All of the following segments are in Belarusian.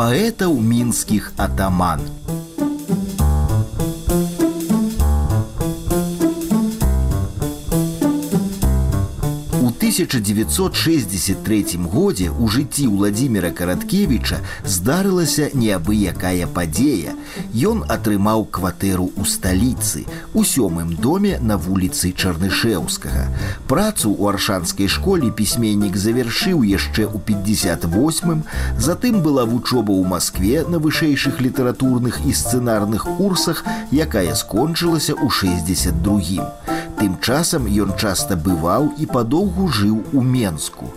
паэтаў мінскіх атаман. 1963 годзе у жыцці Владимира Караткевіча здарылася неабыякая падзея. Ён атрымаў кватэру ў сталіцы, у сёмым доме на вуліцы Чарнышеўскага. Працу ў аршанскай школе пісьменнік завяршыў яшчэ ў 58, затым была вучоба ў Маскве на вышэйшых літаратурных і сцэнарных курсах, якая скончылася ў 62. Тым часам ён часта бываў і падоўгу жыў у Менску.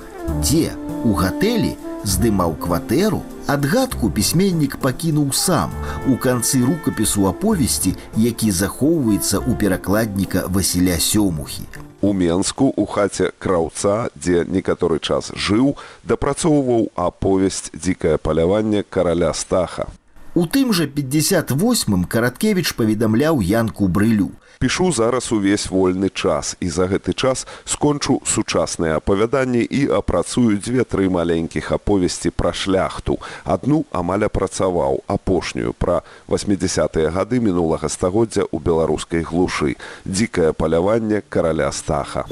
Дзе у гатэлі здымаў кватэру, адгадку пісьменнік пакінуў сам у канцы рукапісу аповесці, які захоўваецца ў перакладніка Васіля сёмухі. У Менску у хаце краўца, дзе некаторы час жыў, дапрацоўваў аповесць дзікае паляванне караля стаха. У тым жа 58 караткевич паведамляў янку брылю пішу зараз увесь вольны час і за гэты час скончу сучасныя апавяданні і апрацую дзве-тры маленькіх аповесці пра шляхту. Адну амаль апрацаваў апошнюю пра 80-тыя гады мінулага стагоддзя ў беларускай глушы. Дзікае паляванне караля стаха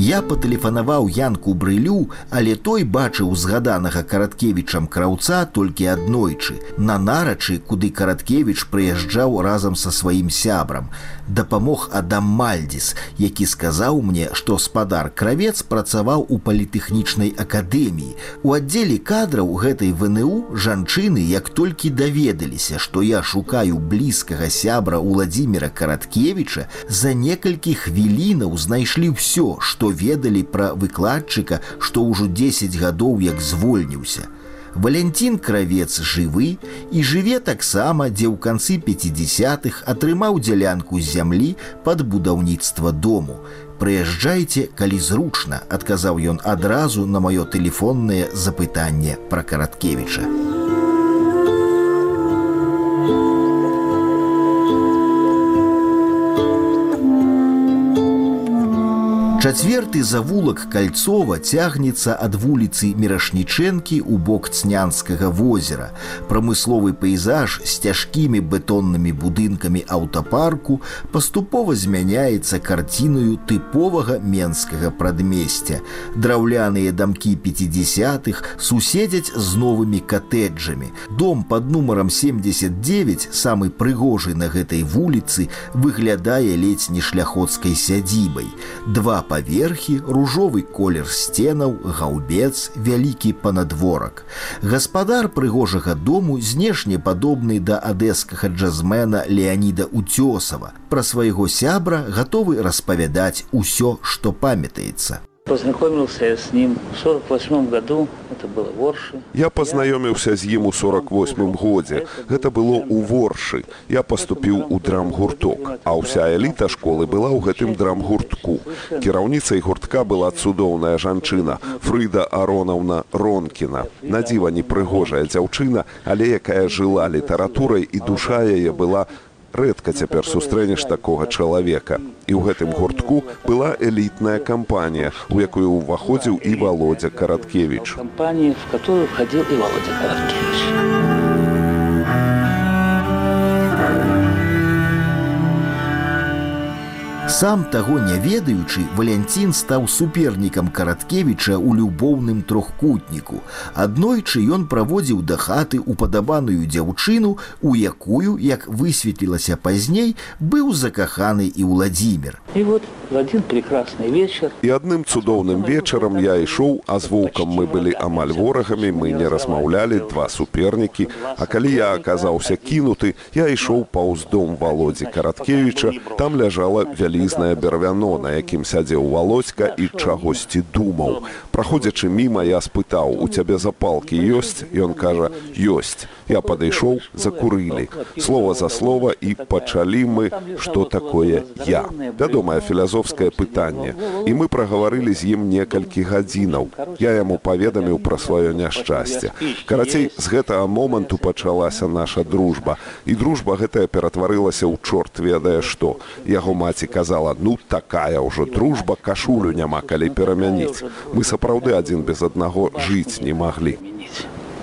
Я патэлефанаваў янку брылю, але той бачыў згаданага караткевічам краўца толькі аднойчы. На нарачы, куды караткевіч прыязджаў разам са сваім сябрам. Дапамог Адам Мальдзіс, які сказаў мне, што спадар кравец працаваў у палітэхнічнай акадэміі. У аддзеле кадраў гэтай ВНУ жанчыны як толькі даведаліся, што я шукаю блізкага сябра Владимира Караткевіча, за некалькі хвілінаў знайшлі ўсё, што ведалі пра выкладчыка, што ўжо 10 гадоў як звольніўся. Валянцін кравец жывы і жыве таксама, дзе ў канцы 50х атрымаў дзялянку з зямлі пад будаўніцтва дому. Прыязджайце, калі зручна, адказаў ён адразу на маё тэлефоннае запытанне пра караткевіча. Чацверты завулак кальцова цягнецца ад вуліцы мірашнічэнкі ў бок цнянскага возера. Прамысловы пейзаж з цяжкімі бетоннымі будынкамі аўтапарку паступова змяняецца карцінаю тыповага менскага прадмесця. Драўляныя дамкі 50х суседзяць з новымі катэджамі. Дом под нумаром 79 самы прыгожы на гэтай вуліцы выглядае ледзь не шляходскай сядзібай. Два паверхі, ружовы колер сценаў, гаўбец, вялікі панадворак. Гаспадар прыгожага дому знешне падобны да адэскага джазмена Леаніда Уцёсава. Пра свайго сябра гатовы распавядаць усё, што памятаецца. Познакомился я с ним в 48 году, это было в Орше. Я познаёміўся з ім у 48 годзе. Гэта было ў Воршы. Я паступіў у драмгурток, а ўся эліта школы была ў гэтым драмгуртку. Кіраўніцай гуртка была цудоўная жанчына Фрыда Аронаўна Ронкіна. Надзіва непрыгожая дзяўчына, але якая жыла літаратурай і душа яе была рэдка цяпер сустрэнеш такога чалавека. І ў гэтым гуртку была элітная кампанія, у якую ўваходзіў і валодзя караткевич. Кампанія, в которую входил і валодзя караткевич. Сам таго не ведаючы, Валянцін стаў супернікам караткевіча ў любоўным трохкутніку. Аднойчы ён праводзіў да хаты упадабаную дзяўчыну, у якую, як высветлілася пазней, быў закаханы і Владзімир. І вот в один прекрасны вечар. І адным цудоўным вечарам я ішоў, а з воўкам мы былі амаль ворагамі, мы не размаўлялі два супернікі. А калі я аказаўся кінуты, я ішоў паўз дом Володзі Караткевіча, там ляжала вялі вялізнае бервяно, на якім сядзеў валоцька і чагосьці думаў. Праходзячы міма я спытаў: « У цябе запалкі ёсць, Ён кажа: ёсць. Я падышоў, закурылі. Слова за слова і пачалі мы, што такое я. Вядомае філазофскае пытанне. І мы прагаварылі з ім некалькі гадзінаў. Я яму паведаміў пра сваё няшчасце. Карацей, з гэтага моманту пачалася наша дружба. І дружба гэтая ператварылася ў чорт ведае што. Яго маці казала: ну такая ўжо дружба кашулю няма калі перамяніць. Мы сапраўды адзін без аднаго жыць не маглі.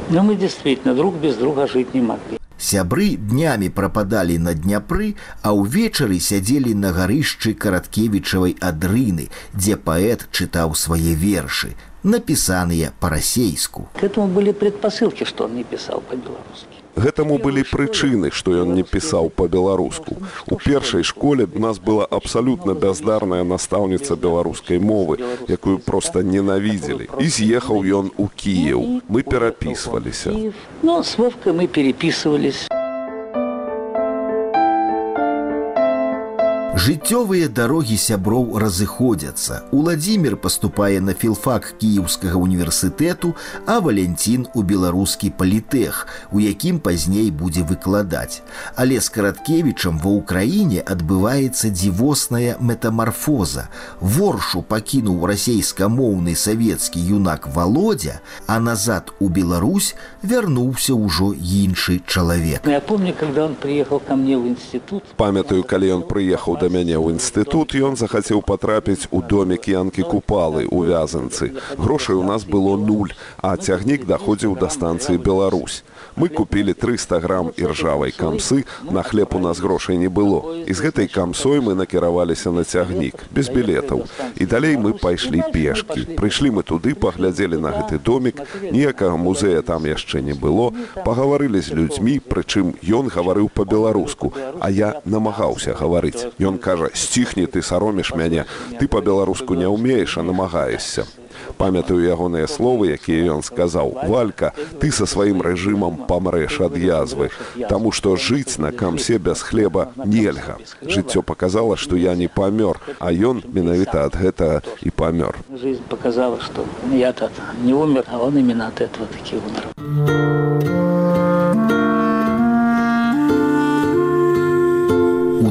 Но мы действительно друг без друга жить не могли. Сябры днямі прападалі на дняпры, а ўвечары сядзелі на гарышчы караткевічавай адрыны, дзе паэт чытаў свае вершы, напісаныя па-расейску. К этому были предпосылки, что он не писал по-белорусски. Гэтаму былі прычыны, што ён не пісаў па-беларуску. У першай школе у нас была абсалютна бяздарная настаўніца беларускай мовы, якую проста ненавідзелі. І з'ехаў ён у Кіеў. Мы перапісваліся. Ну, с Вовкой мы переписывались. Жыццёвыя дарогі сяброў разыходзяцца. Уладзімир паступае на філфак кіеўскага універсітэту, а Валянцін у беларускі палітэх, у якім пазней будзе выкладаць. Але з караткевічам ва ўкраіне адбываецца дзівосная метамарфоза. Воршу пакінуў расейскамоўны савецкі юнак володя, а назад у Беларусь вярнуўся ўжо іншы чалавек. Я помню, когда он приехал ко мне в институт. Памятаю, калі ён прыехаў да мяне ў інстытут, ён захацеў патрапіць у домік янкі купалы ў вязанцы. Грошай у нас было нуль, а цягнік даходзіў да станцыі Беларусь. Мы купілі 300 грам іржавай камсы, на хлеб у нас грошай не было. І з гэтай камсой мы накіраваліся на цягнік, без білетаў. І далей мы пайшлі пешкі. Прыйшлі мы туды, паглядзелі на гэты домік, ніякага музея там яшчэ не было, пагаварылі з людзьмі, прычым ён гаварыў па-беларуску, а я намагаўся гаварыць. Ён кажа: сціхні ты саромеш мяне, ты па-беларуску не ўмееш, а намагаешся. Памятаю ягоныя словы, якія ён сказаў: Валька, ты са сваім рэжымам памрэш ад язвы, Таму што жыць на камсе без хлеба нельга. Жыццё показала, што я не памёр, а ён менавіта ад гэтага і памёр. Показала, что я-то не умер, а он именно от этого таки умер.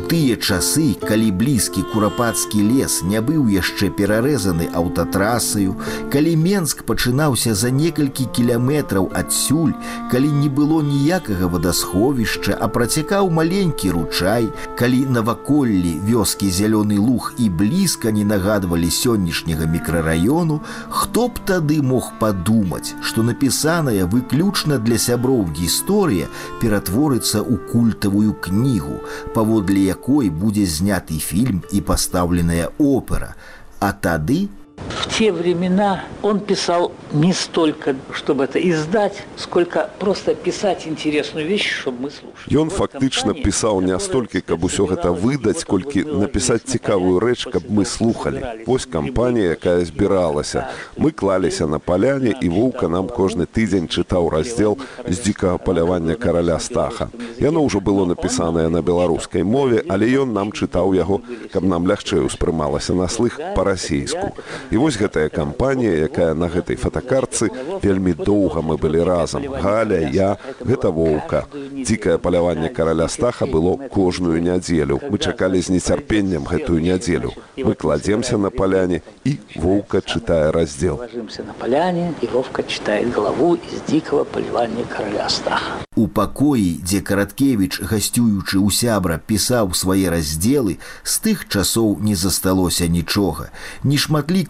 Тыя часы, калі блізкі курапацкі лес не быў яшчэ перарэзаны аўтатрасаю, калі Менск пачынаўся за некалькі кіляметраў адсюль, калі не было ніякага вадасховішча, а працякаў маленькі ручай, калі наваколлі вёскі зялёны луг і блізка не нагадвалі сённяшняга мікрараёну, хто б тады мог падумаць, што напісаная выключна для сяброў гісторыя ператворыцца ў культавую кнігу, паводле якой будзе зняты фільм і пастаўленая опера. А тады В те времена он писал не столько, чтобы это издать, сколько просто писать интересную вещь, чтобы мы слушали. Ён фактычна пісаў не столькі, каб усё гэта выдаць, колькі напісаць цікавую рэч, каб мы слухали. Вось кампанія, якая збіралася. Мы клаліся на паляне і воўка нам кожны тыдзень чытаў раздзел з дзікага палявання караля стаха. Яно ўжо было напісанае на беларускай мове, але ён нам чытаў яго, каб нам лягчэй успрымалася на слых па-расейску. І вось гэтая кампанія, якая на гэтай фотакарцы вельмі доўга мы былі разам. Галя, я, гэта воўка. Дзікае паляванне караля стаха было кожную нядзелю. Мы чакалі з нецярпеннем гэтую нядзелю. Мы кладземся на паляне і воўка чытае раздзел. На поляне, и Вовка читает главу из дикого поливания короля Стаха. У пакоі, дзе караткевіч, гасцюючы ў сябра, пісаў свае раздзелы, з тых часоў не засталося нічога.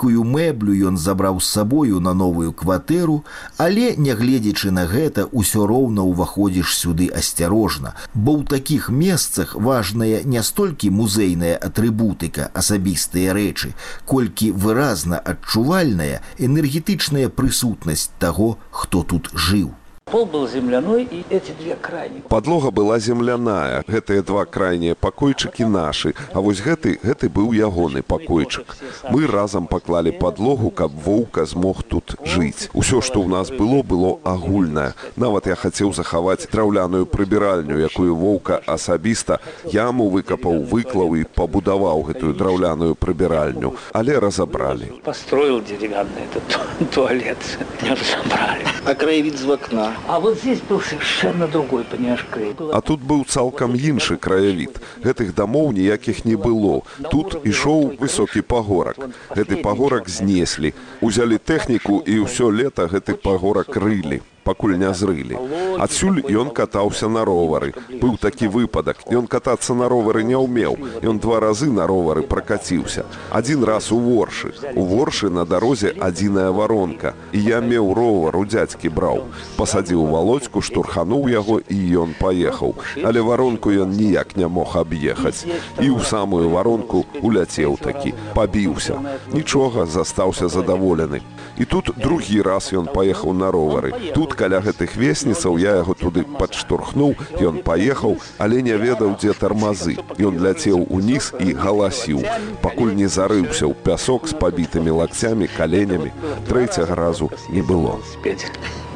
Нешматлікую мэблю ён забраў з сабою на новую кватэру, але, нягледзячы на гэта, усё роўна ўваходзіш сюды асцярожна, бо ў такіх месцах важная не столькі музейная атрыбутыка, асабістыя рэчы, колькі выразна адчувальная энергетычная прысутнасць таго, хто тут жыў. Пол был земляной, и эти две крайние. Падлога была земляная. Гэтыя два крайнія пакойчыкі нашы, А вось гэты гэты быў ягоны пакойчык. Мы разам паклалі падлогу, каб воўка змог тут жыць. Усё, што ў нас было, было агульнае. Нават я хацеў захаваць драўляную прыбіральню, якую воўка асабіста яму выкапаў, выклаў і пабудаваў гэтую драўляную прыбіральню, але разабралі. Построил деревянный этот ту- туалет. Не разобрали. А краевид з вокна. А вот здесь был совершенно другой, понимаешь, край. А тут быў цалкам іншы краявід. Гэтых дамоў ніякіх не было. Тут ішоў высокі пагорак. Гэты пагорак знеслі. Узялі тэхніку і ўсё лета гэты пагорак рылі пакуль не зрылі. Адсюль ён катаўся на ровары. Быў такі выпадак. Ён катацца на ровары не ўмеў. Ён два разы на ровары пракаціўся. Адзін раз у воршы. У воршы на дарозе адзіная варонка. І я меў ровар у дзядзькі браў. Пасадзіў валодзьку, штурхануў яго і ён паехаў. Але варонку ён ніяк не мог аб'ехаць. І ў самую варонку уляцеў такі, пабіўся. Нічога застаўся задаволены. І тут другі раз ён паехаў на ровары. Тут каля гэтых весніцаў я яго туды падштурхнуў, ён паехаў, але не ведаў, дзе тармазы. Ён ляцеў уніз і галасіў, пакуль не зарыўся ў пясок з пабітымі лакцямі, каленямі. Трэцяга разу не было.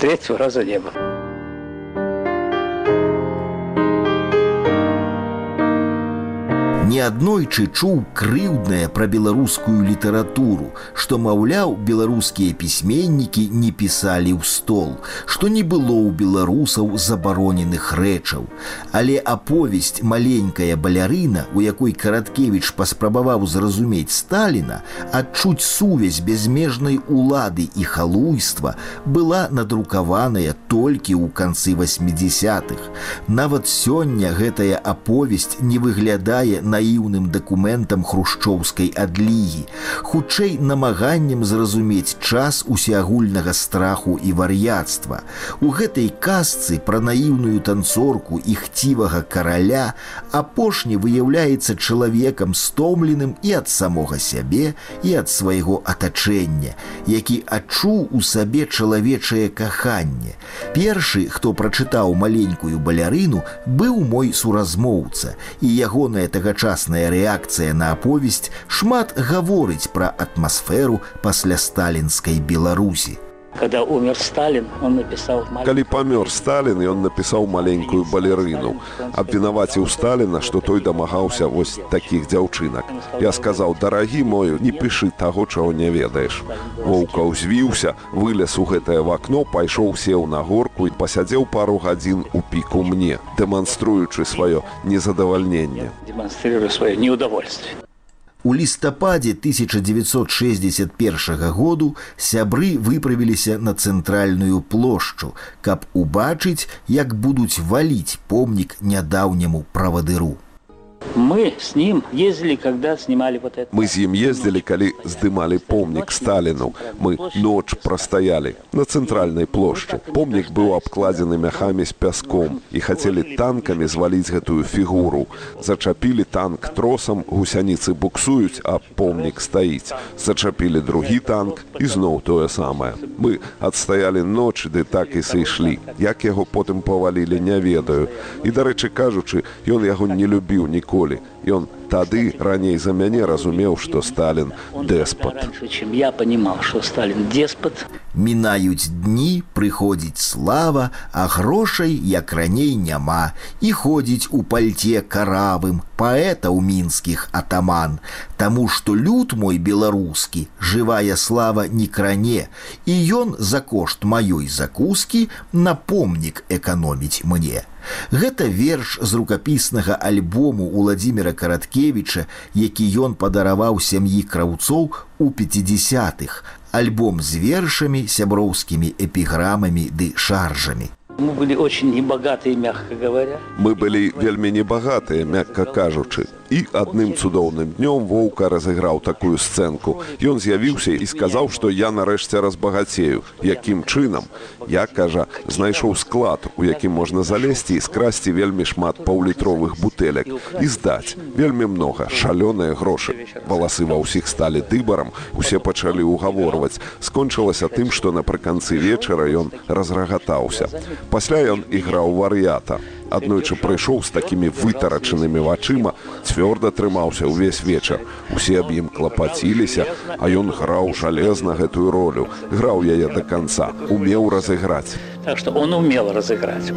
Третьего раза не было. Неаднойчы чуў крыўднае пра беларускую літаратуру, што, маўляў, беларускія пісьменнікі не пісалі ў стол, што не было ў беларусаў забароненых рэчаў. Але аповесць маленькая балярына, у якой караткевіч паспрабаваў зразумець Сталіна, адчуць сувязь безмежнай улады і халуйства была надрукаваная толькі ў канцы 80-х. Нават сёння гэтая аповесць не выглядае на наіўным дакументам хрушчоўскай адлігі, хутчэй намаганнем зразумець час усеагульнага страху і вар'яцтва. У гэтай казцы пра наіўную танцорку і хцівага караля апошні выяўляецца чалавекам стомленым і ад самога сябе і ад свайго атачэння, які адчуў у сабе чалавечае каханне. Першы, хто прачытаў маленькую балярыну, быў мой суразмоўца і ягоная тагачасная сучасная рэакцыя на аповесць шмат гаворыць пра атмасферу пасля сталінскай беларусі когда умер Сталин, он написал... Калі памёр Сталін, ён напісаў маленькую балерыну. Абвінаваціў Сталіна, што той дамагаўся вось такіх дзяўчынак. Я сказаў: дарагі мою, не пішы таго, чаго не ведаеш. Воўка ўзвіўся, вылез у гэтае вакно, пайшоў сеў на горку і пасядзеў пару гадзін у піку мне, дэманструючы сваё незадавальненне. Дэманстрирую сваё неудовольствие. У лістападзе 1961 году сябры выправіліся на цэнтральную плошчу, каб убачыць, як будуць валіць помнік нядаўняму правадыру. Мы с ним ездили, когда снимали вот это. Мы з ім ездзілі, калі здымалі помнік Сталіну. Мы ноч прастаялі на цэнтральнай плошчы. Помнік быў абкладзены мяхамі з пяском і хацелі танкамі зваліць гэтую фігуру. Зачапілі танк тросам, гусяніцы буксуюць, а помнік стаіць. Зачапілі другі танк і зноў тое самае. Мы адстаялі ноч, ды так і сышлі. Як яго потым павалілі, не ведаю. І дарэчы кажучы, ён яго не любіў ніколі ніколі. Ён тады раней за мяне разумеў, што Сталін дэспот. чым я понимал, што Сталін деспот. Мінаюць дні, прыходзіць слава, а грошай як раней няма і ходзіць у пальце каравым паэта ў мінскіх атаман, Таму што люд мой беларускі, жывая слава не кране, і ён за кошт маёй закускі на помнік эканоміць мне. Гэта верш з рукапіснага альбому Уладзіміра Караткевіча, які ён падараваў сям'і краўцоў у 50-х, альбом з вершамі, сяброўскімі эпіграмамі ды шаржамі. Мы были очень небогатые, мягко говоря. Мы былі вельмі небагатыя, мякка кажучы. І адным цудоўным днём воўка разыграў такую сцэнку. Ён з'явіўся і сказаў, што я нарэшце разбагацею, якім чынам. Я кажа, знайшоў склад, у якім можна залезці і скрасці вельмі шмат паўлітровых бутэлек і здаць вельмі многа шалёныя грошы. Валасы ва ўсіх сталі дыбарам, усе пачалі ўгаворваць. Скончылася тым, што напрыканцы вечара ён разрагатаўся. Пасля ён іграў вар'ята аднойчы прыйшоў з такімі вытарачанымі вачыма, цвёрда трымаўся ўвесь вечар. Усе аб ім клапаціліся, а ён граў жалезна гэтую ролю, граў яе да канца, умеў разыграць. Так што он умел разыграць.